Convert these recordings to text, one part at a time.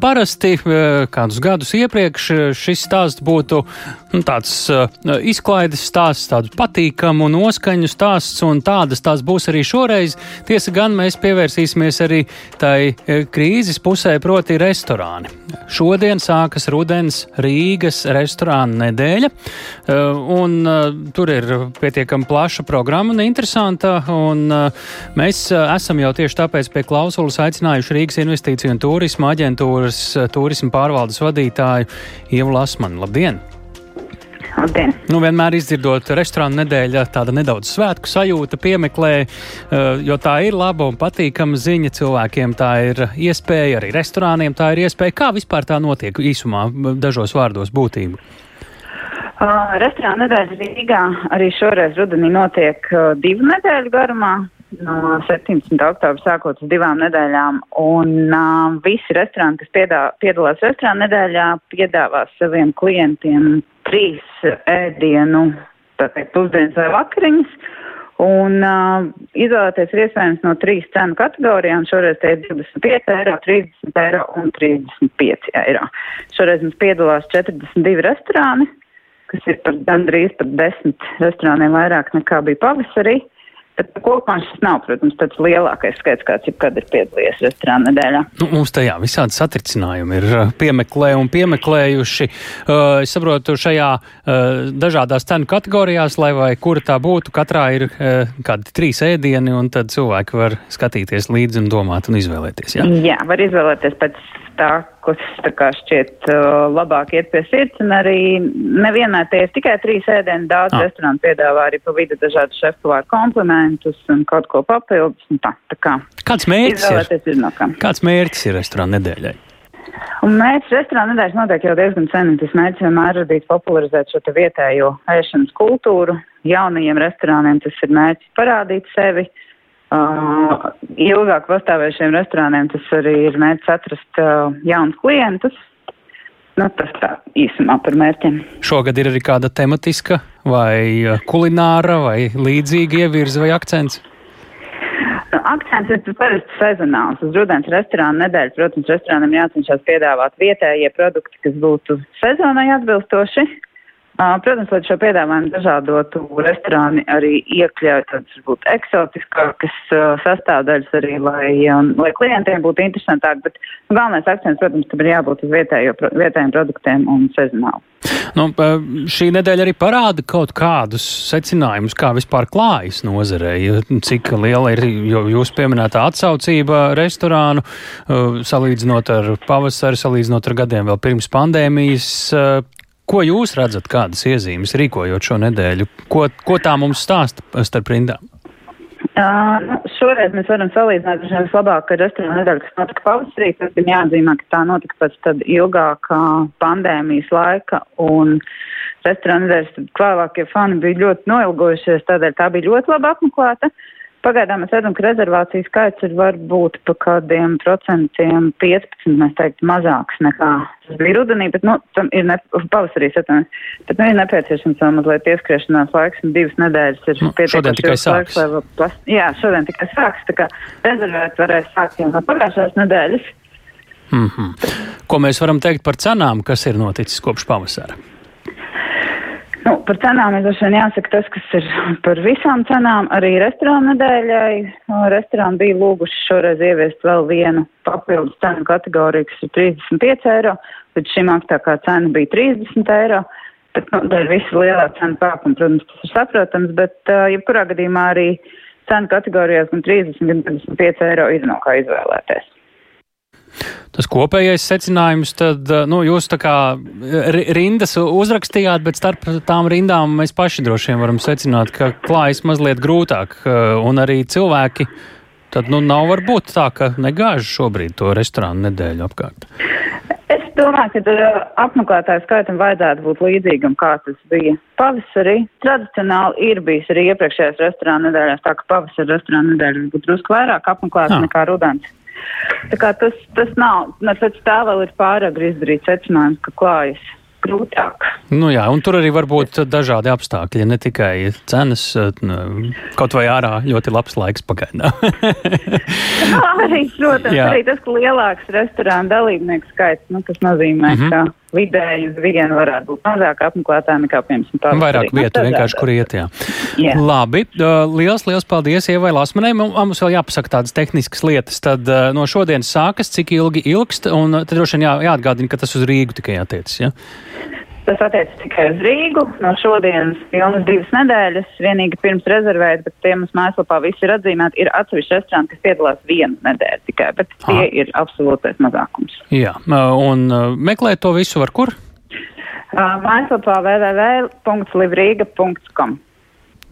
parasti kādus gadus iepriekš šis stāsts būtu nu, tāds izklaides stāsts, tāds patīkamu noskaņu stāsts, un tādas tās būs arī šoreiz. Tiesa gan mēs pievērsīsimies arī tai krīzes pusē, proti restorāni. Šodien sākas rudens Rīgas restorāna nedēļa, un tur ir pietiekami plaša programma un interesanta, un mēs esam jau tieši tāpēc pie klausulas aicinājuši Rīgas investīciju un turisma aģentūras turisma pārvaldes vadītāju Ievu Lasmanu. Labdien! Labdien! Nu, vienmēr izdzirdot restorānu nedēļa, tāda nedaudz svētku sajūta piemeklē, jo tā ir laba un patīkama ziņa cilvēkiem. Tā ir iespēja arī restorāniem, tā ir iespēja. Kā vispār tā notiek īsumā, dažos vārdos būtību? Uh, restorāna nedēļa Rīgā arī šoreiz rudenī notiek uh, divu nedēļu garumā no 17. oktobra sākot uz divām nedēļām, un uh, visi restorāni, kas piedā, piedalās restorāna nedēļā, piedāvās saviem klientiem trīs ēdienu, tātad pusdienas vai vakariņas, un uh, izvēlēties ir iespējams no trīs cenu kategorijām, šoreiz tie ir 25 eiro, 30 eiro un 35 eiro. Šoreiz mums piedalās 42 restorāni, kas ir par gandrīz par desmit restorāniem vairāk nekā bija pavasarī. Uh, Bet šis nav, protams, tāds lielākais skaits, kāds jebkad ir piedalījies restorāna nedēļā. Nu, mums tajā visādi satricinājumi ir uh, piemeklē un piemeklējuši. Uh, es saprotu, šajā uh, dažādās cenu kategorijās, lai vai kura tā būtu, katrā ir uh, kādi trīs ēdieni, un tad cilvēki var skatīties līdzi un domāt un izvēlēties. Jā, jā var izvēlēties pēc tā, kas tā kā šķiet uh, labāk iet pie sirds, un arī nevienā tie ir tikai trīs ēdieni, daudz ah. restorānu piedāvā arī pa vidu dažādu šefpavāru komplementus un kaut ko papildus, un tā, tā kā. Kāds mērķis ir? ir no Kāds mērķis ir restorāna nedēļai? Un mērķis restorāna nedēļas notiek jau diezgan sen, un tas mērķis vienmēr radīt popularizēt šo te vietējo ēšanas kultūru. Jaunajiem restorāniem tas ir mērķis parādīt sevi. Uh, Uh, ilgāk pastāvējušiem restorāniem tas arī ir mērķis atrast uh, jaunus klientus. Nu, tas tā īsumā par mērķiem. Šogad ir arī kāda tematiska vai uh, kulināra vai līdzīga ievirza vai akcents? Nu, akcents ir parasti sezonāls. Uz rudens restorāna nedēļas, protams, restorānam jācenšas piedāvāt vietējie produkti, kas būtu sezonai atbilstoši. Protams, lai šo piedāvājumu dažādotu, restorāni arī iekļauj tādas, varbūt, eksotiskākas sastāvdaļas arī, lai, lai klientiem būtu interesantāk, bet galvenais akcents, protams, tam ir jābūt uz vietējo, vietējiem produktiem un sezonāli. Nu, šī nedēļa arī parāda kaut kādus secinājumus, kā vispār klājas nozarei, cik liela ir jūsu pieminētā atsaucība restorānu, salīdzinot ar pavasari, salīdzinot ar gadiem vēl pirms pandēmijas, Ko jūs redzat, kādas iezīmes rīkojot šo nedēļu? Ko, ko tā mums stāsta starp rindām? Uh, šoreiz mēs varam salīdzināt ar vislabāko restorānu nedēļu, kas notika pavasarī. Tas ir jāatzīmē, ka tā notika pēc tad ilgākā pandēmijas laika. Un restorāna nedēļas klāvākie fani bija ļoti noilgojušies, tādēļ tā bija ļoti labi apmeklēta. Uh, Pagaidām mēs redzam, ka rezervācijas skaits ir varbūt pa kādiem procentiem 15, mēs teiktu, mazāks nekā tas bija rudenī, bet, nu, tam ir ne, pavasarī, satams, bet, nu, ir nepieciešams vēl mazliet pieskriešanās laiks, un divas nedēļas ir nu, pietiekami ilgs laiks, lai plas... Jā, šodien tikai sāks, tā kā rezervēt varēs sākt jau no pagājušās nedēļas. Mm -hmm. Ko mēs varam teikt par cenām, kas ir noticis kopš pavasara? Nu, par cenām ir droši vien jāsaka tas, kas ir par visām cenām. Arī restorāna nedēļai restorāni bija lūguši šoreiz ieviest vēl vienu papildus cenu kategoriju, kas ir 35 eiro. Līdz šim augstākā cena bija 30 eiro. Bet, nu, dēļ visu lielā cenu pākuma, protams, tas ir saprotams, bet, uh, jebkurā gadījumā arī cenu kategorijās gan 30, gan 25 eiro ir no kā izvēlēties. Tas kopējais secinājums, tad nu, jūs tā kā rindas uzrakstījāt, bet starp tām rindām mēs paši droši vien varam secināt, ka klājas mazliet grūtāk, un arī cilvēki. Tad nu, nav varbūt tā, ka negāž šobrīd to restorānu nedēļu apkārt. Es domāju, ka apmeklētāju skaitam vajadzētu būt līdzīgam, kā tas bija pavasarī. Tradicionāli ir bijis arī iepriekšējās restorāna nedēļās, tā ka pavasara restorāna nedēļas būtu drusku vairāk apmeklēta ah. nekā rudens. Tas, tas nav, pēc tā vēl ir pārāk izdarīt secinājums, ka klājas grūtāk. Nu jā, un tur arī var būt dažādi apstākļi, ne tikai cenas, kaut vai ārā ļoti labs laiks pagaidām. nu, arī, protams, jā. arī tas, ka lielāks restorāna dalībnieku skaits, nu, tas nozīmē, mm -hmm. ka vidēji uz vienu varētu būt mazāk apmeklētāji nekā, piemēram, pavasarī. Vairāk nu, vietu vienkārši, kur iet, jā. jā. Labi, liels, liels paldies Ievai Lasmanai. Mums vēl jāpasaka tādas tehniskas lietas. Tad no šodienas sākas, cik ilgi ilgst, un tad droši vien jā, jāatgādina, ka tas uz Rīgu tikai attiecas, jā? Ja? Tas attiecas tikai uz Rīgu. No šodienas pilnas divas nedēļas. Vienīgi pirms rezervēt, bet tie mums mājaslapā viss ir atzīmēti. Ir atsevišķi restorāni, kas piedalās vienu nedēļu tikai, bet tie Aha. ir absolūtais mazākums. Jā, un meklēt to visu var kur? Mājaslapā www.livrīga.com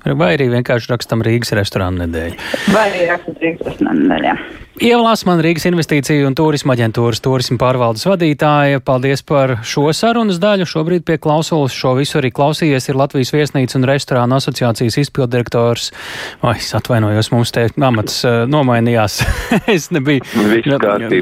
Vai arī vienkārši rakstam Rīgas restorānu nedēļu. Vai arī rakstam Rīgas restorānu nedēļu. Ievalās man Rīgas investīciju un turisma aģentūras turisma pārvaldes vadītāja. Paldies par šo sarunas daļu. Šobrīd pie klausulas šo visu arī klausījies ir Latvijas viesnīca un restorāna asociācijas izpildirektors. Vai es atvainojos, mums te amats uh, nomainījās. es nebiju.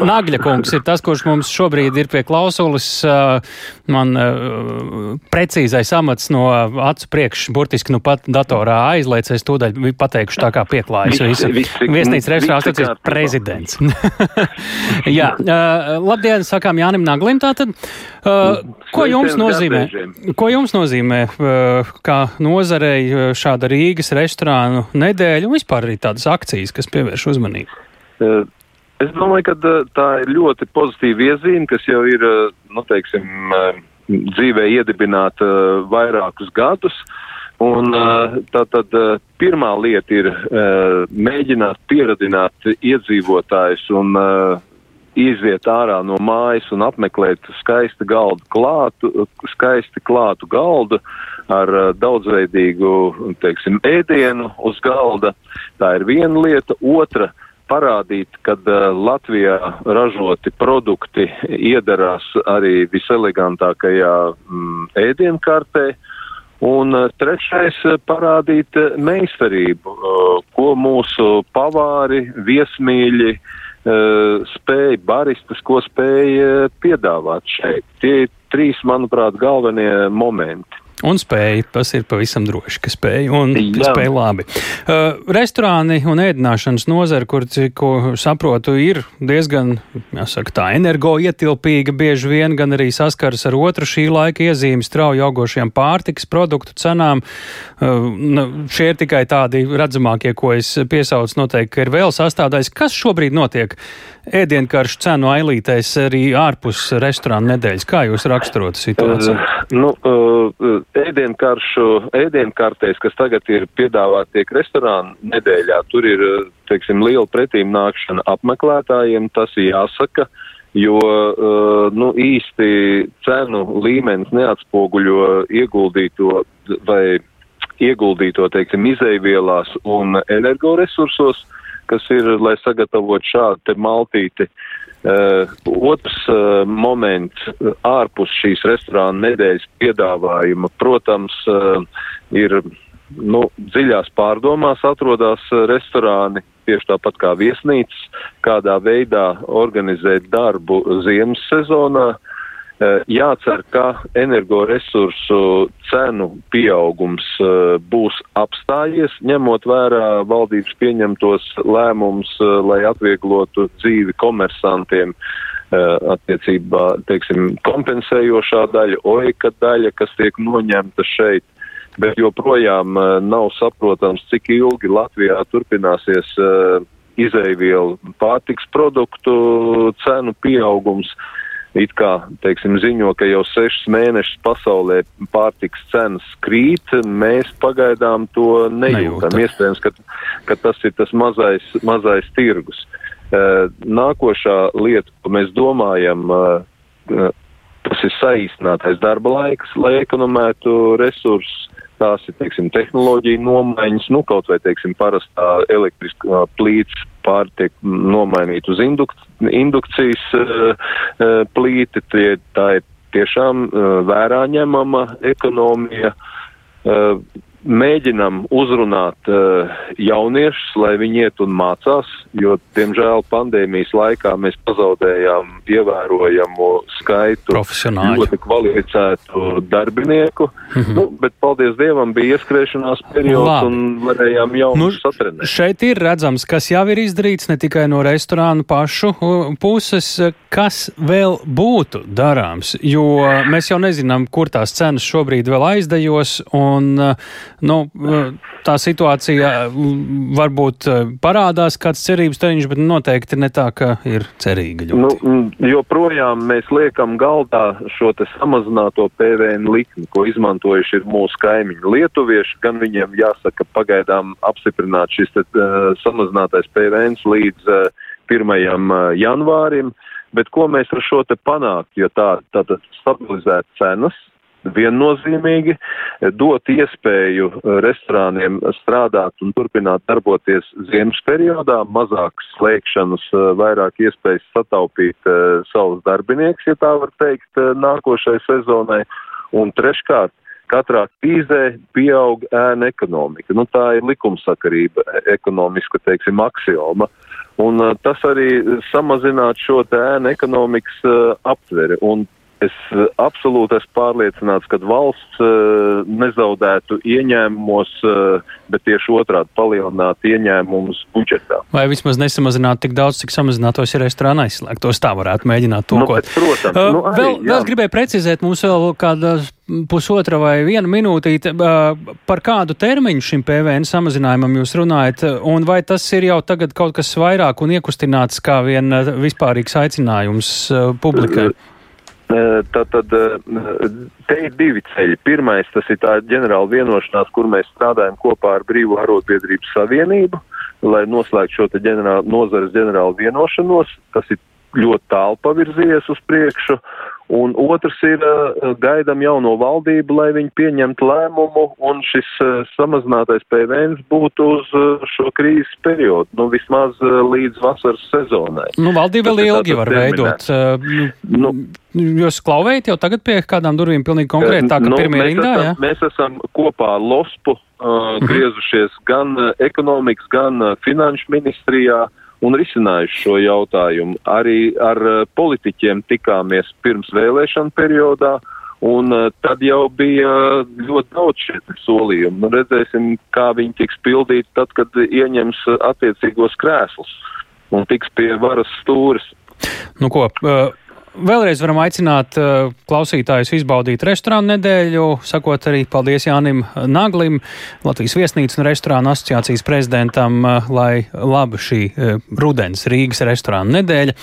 Nagļa kungs ir tas, kurš mums šobrīd ir pie klausulas. Uh, man uh, precīzais amats no acu priekš, burtiski nu pat datorā aizlaicies, tūdaļ pateikšu tā kā pieklājas. Viesnīca restorāna asociācijas prezidents prezidents. Jā, uh, labdien, sakām Jānim Naglim tātad. Uh, ko jums nozīmē, ko jums nozīmē uh, kā nozarei šāda Rīgas restorānu nedēļa un vispār arī tādas akcijas, kas pievērš uzmanību? Uh. Es domāju, ka tā ir ļoti pozitīva iezīme, kas jau ir, nu, teiksim, dzīvē iedibināta vairākus gadus. Uh, Un tātad pirmā lieta ir mēģināt pieradināt iedzīvotājus un iziet ārā no mājas un apmeklēt skaistu galdu klātu, skaisti klātu galdu ar daudzveidīgu, teiksim, ēdienu uz galda. Tā ir viena lieta. Otra parādīt, ka Latvijā ražoti produkti iedarās arī viselegantākajā mm, ēdienkartē. Uh, Un eh, trešais eh, - parādīt eh, meistarību, ko mūsu pavāri, viesmīļi spēja, baristas, ko spēja piedāvāt šeit. Tie ir trīs, manuprāt, galvenie momenti. Un spēja, tas ir pavisam droši, ka spēja un Jā. spēja labi. Uh, restorāni un ēdināšanas nozara, kur, ko saprotu, ir diezgan, jāsaka tā, energoietilpīga bieži vien, gan arī saskaras ar otru šī laika iezīmi strauji augošiem pārtiks produktu cenām. Uh, šie ir tikai tādi redzamākie, ko es piesaucu noteikti, ka ir vēl sastādājis. Kas šobrīd notiek ēdienkaršu cenu ailītēs arī ārpus restorāna nedēļas? Kā jūs raksturotu situāciju? Uh, nu, uh, ēdienkaršu, ēdienkartēs, kas tagad ir piedāvāti tiek restorānu nedēļā, tur ir, teiksim, liela pretīm nākšana apmeklētājiem, tas ir jāsaka, jo, nu, īsti cenu līmenis neatspoguļo ieguldīto vai ieguldīto, teiksim, izēvielās un energoresursos, kas ir, lai sagatavotu šādu maltīti. Uh, Uh, otrs uh, moments uh, ārpus šīs restorāna nedēļas piedāvājuma, protams, uh, ir nu, dziļās pārdomās atrodas uh, restorāni, tieši tāpat kā viesnīcas, kādā veidā organizēt darbu ziemas sezonā. Uh, jācer, ka energoresursu cenu pieaugums eh, būs apstājies, ņemot vērā valdības pieņemtos lēmumus, eh, lai atvieglotu dzīvi komersantiem attiecībā, teiksim, kompensējošā daļa, oika daļa, kas tiek noņemta šeit bet joprojām uh, nav saprotams, cik ilgi Latvijā turpināsies uh, izēvielu pārtiks produktu cenu pieaugums. It kā, teiksim, ziņo, ka jau sešas mēnešus pasaulē pārtiks cenas krīt, mēs pagaidām to nejūtam. Iespējams, ka, ka tas ir tas mazais, mazais tirgus. Uh, nākošā lieta, ko mēs domājam, uh, tas ir saīsinātais darba laiks, lai ekonomētu resursus tās ir, teiksim, tehnoloģija nomaiņas, nu, kaut vai, teiksim, parastā elektriskā plīts pārtiek nomainīt uz induk indukcijas uh, uh, plīti, tie, tā ir tiešām uh, vērā ņemama ekonomija. Uh, mēģinam uzrunāt uh, jauniešus, lai viņi iet un mācās, jo, diemžēl, pandēmijas laikā mēs pazaudējām ievērojamu skaitu ļoti kvalificētu darbinieku. Mm -hmm. nu, bet, paldies Dievam, bija ieskriešanās periods Labi. un varējām jau nu, satrenēt. Šeit ir redzams, kas jau ir izdarīts ne tikai no restorānu pašu puses, kas vēl būtu darāms, jo mēs jau nezinām, kur tās cenas šobrīd vēl aizdejos. Un, nu, tā situācija varbūt parādās kāds cerības teņš, bet noteikti ne tā, ka ir cerīga. Ļoti. Nu, joprojām mēs liekam galdā šo te samazināto PVN likmi, ko izmantojuši ir mūsu kaimiņi lietuvieši, gan viņiem jāsaka pagaidām apstiprināt šis te, uh, samazinātais PVN līdz uh, 1. janvārim. Bet ko mēs ar šo te panākt, jo tā, tātad stabilizēt cenas, viennozīmīgi dot iespēju eh, restorāniem strādāt un turpināt darboties ziemas periodā, mazākas slēgšanas, eh, vairāk iespējas sataupīt uh, savus darbinieks, ja tā var teikt, nākošai sezonai. Un treškārt, katrā krīzē pieaug ēna ekonomika. Nu, tā ir likumsakarība, e, ekonomiska, teiksim, aksioma. Un tas arī samazinātu šo ēna ekonomikas aptveri. Un Es eh, absolūti esmu pārliecināts, ka valsts uh, nezaudētu ieņēmumos, uh, bet tieši otrādi palielinātu ieņēmumus budžetā. Vai vismaz nesamazinātu tik daudz, cik samazinātos, ja restorāna aizslēgtos. Tā varētu mēģināt to, nu, ko. Protams. Uh, nu, arī, vēl, jā. vēl gribēju precizēt, mums vēl kāda pusotra vai viena minūtīte, par kādu termiņu šim PVN samazinājumam jūs runājat, un vai tas ir jau tagad kaut kas vairāk un iekustināts kā vien vispārīgs aicinājums publikai? Uh, Tātad te ir divi ceļi. Pirmais, tas ir tā ģenerāla vienošanās, kur mēs strādājam kopā ar Brīvo arotbiedrību savienību, lai noslēgtu šo ģenerāla, nozares ģenerālu vienošanos. Tas ir ļoti tālu pavirzījies uz priekšu. Un otrs ir uh, gaidām jauno valdību, lai viņi pieņemtu lēmumu, un šis uh, samazinātais PVN būtu uz uh, šo krīzes periodu, nu vismaz līdz vasaras sezonai. Nu, valdība vēl ilgi var veidot. Nu, Jūs klauvējat jau tagad pie kādām durvīm pilnīgi konkrēti, tā ka nu, pirmie rindā, jā? Ja? Mēs esam kopā LOSPU uh, griezušies gan ekonomikas, gan finanšu ministrijā. Uh, un risinājuši šo jautājumu. Arī ar eh, politiķiem tikāmies pirms vēlēšana periodā. Un uh, tad jau bija ļoti daudz šie solījumi. Nu, redzēsim, kā viņi tiks pildīti tad, kad ieņems attiecīgos krēslus un tiks pie varas stūres. Nu, ko, uh, Vēlreiz varam aicināt uh, klausītājus izbaudīt restorānu nedēļu, sakot arī paldies Jānim Naglim, Latvijas viesnīcas un restorānu asociācijas prezidentam, uh, lai laba šī uh, rudens Rīgas restorānu nedēļa.